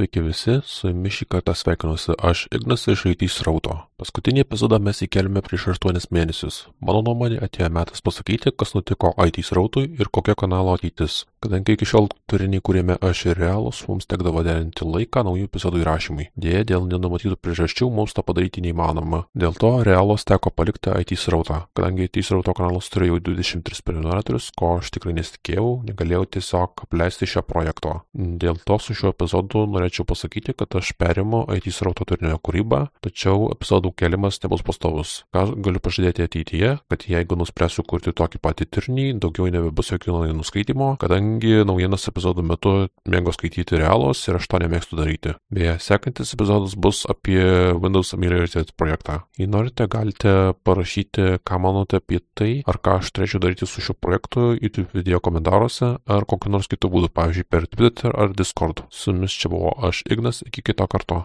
Sveiki visi, su jumis šį kartą sveikinuosi aš, Ignas iš IT srauto. Paskutinį epizodą mes įkelime prieš 8 mėnesius. Mano nuomonė atėjo metas pasakyti, kas nutiko IT srautui ir kokia kanalo ateitis. Kadangi iki šiol turinį kūrėme aš ir realus, mums tekdavo derinti laiką naujų epizodų įrašymui. Dėja, dėl nenumatytų priežasčių mums to padaryti neįmanoma. Dėl to realos teko palikti IT srautą. Kadangi IT srauto kanalas turėjo 23 prenumeratorius, ko aš tikrai nesitikėjau, negalėjau tiesiog apleisti šio projekto. Dėl to su šiuo epizodu norėčiau pasakyti, kad aš perimu IT srauto turinio kūrybą, tačiau epizodų kelimas nebus pastovus. Ką galiu pažadėti ateityje, kad jeigu nuspręsiu kurti tokį patį turinį, daugiau nebebus jokių naujienų skaitimo, kadangi naujienas epizodų metu mėgo skaityti realos ir aš to nemėgstu daryti. Beje, sekantis epizodas bus apie Windows Ameliorated projektą. Jei norite, galite parašyti, ką manote apie tai, ar ką aš turėčiau daryti su šiuo projektu YouTube video komentaruose, ar kokiu nors kitų būdų, pavyzdžiui, per Twitter ar Discord. Su jumis čia buvo aš Ignas, iki kito karto.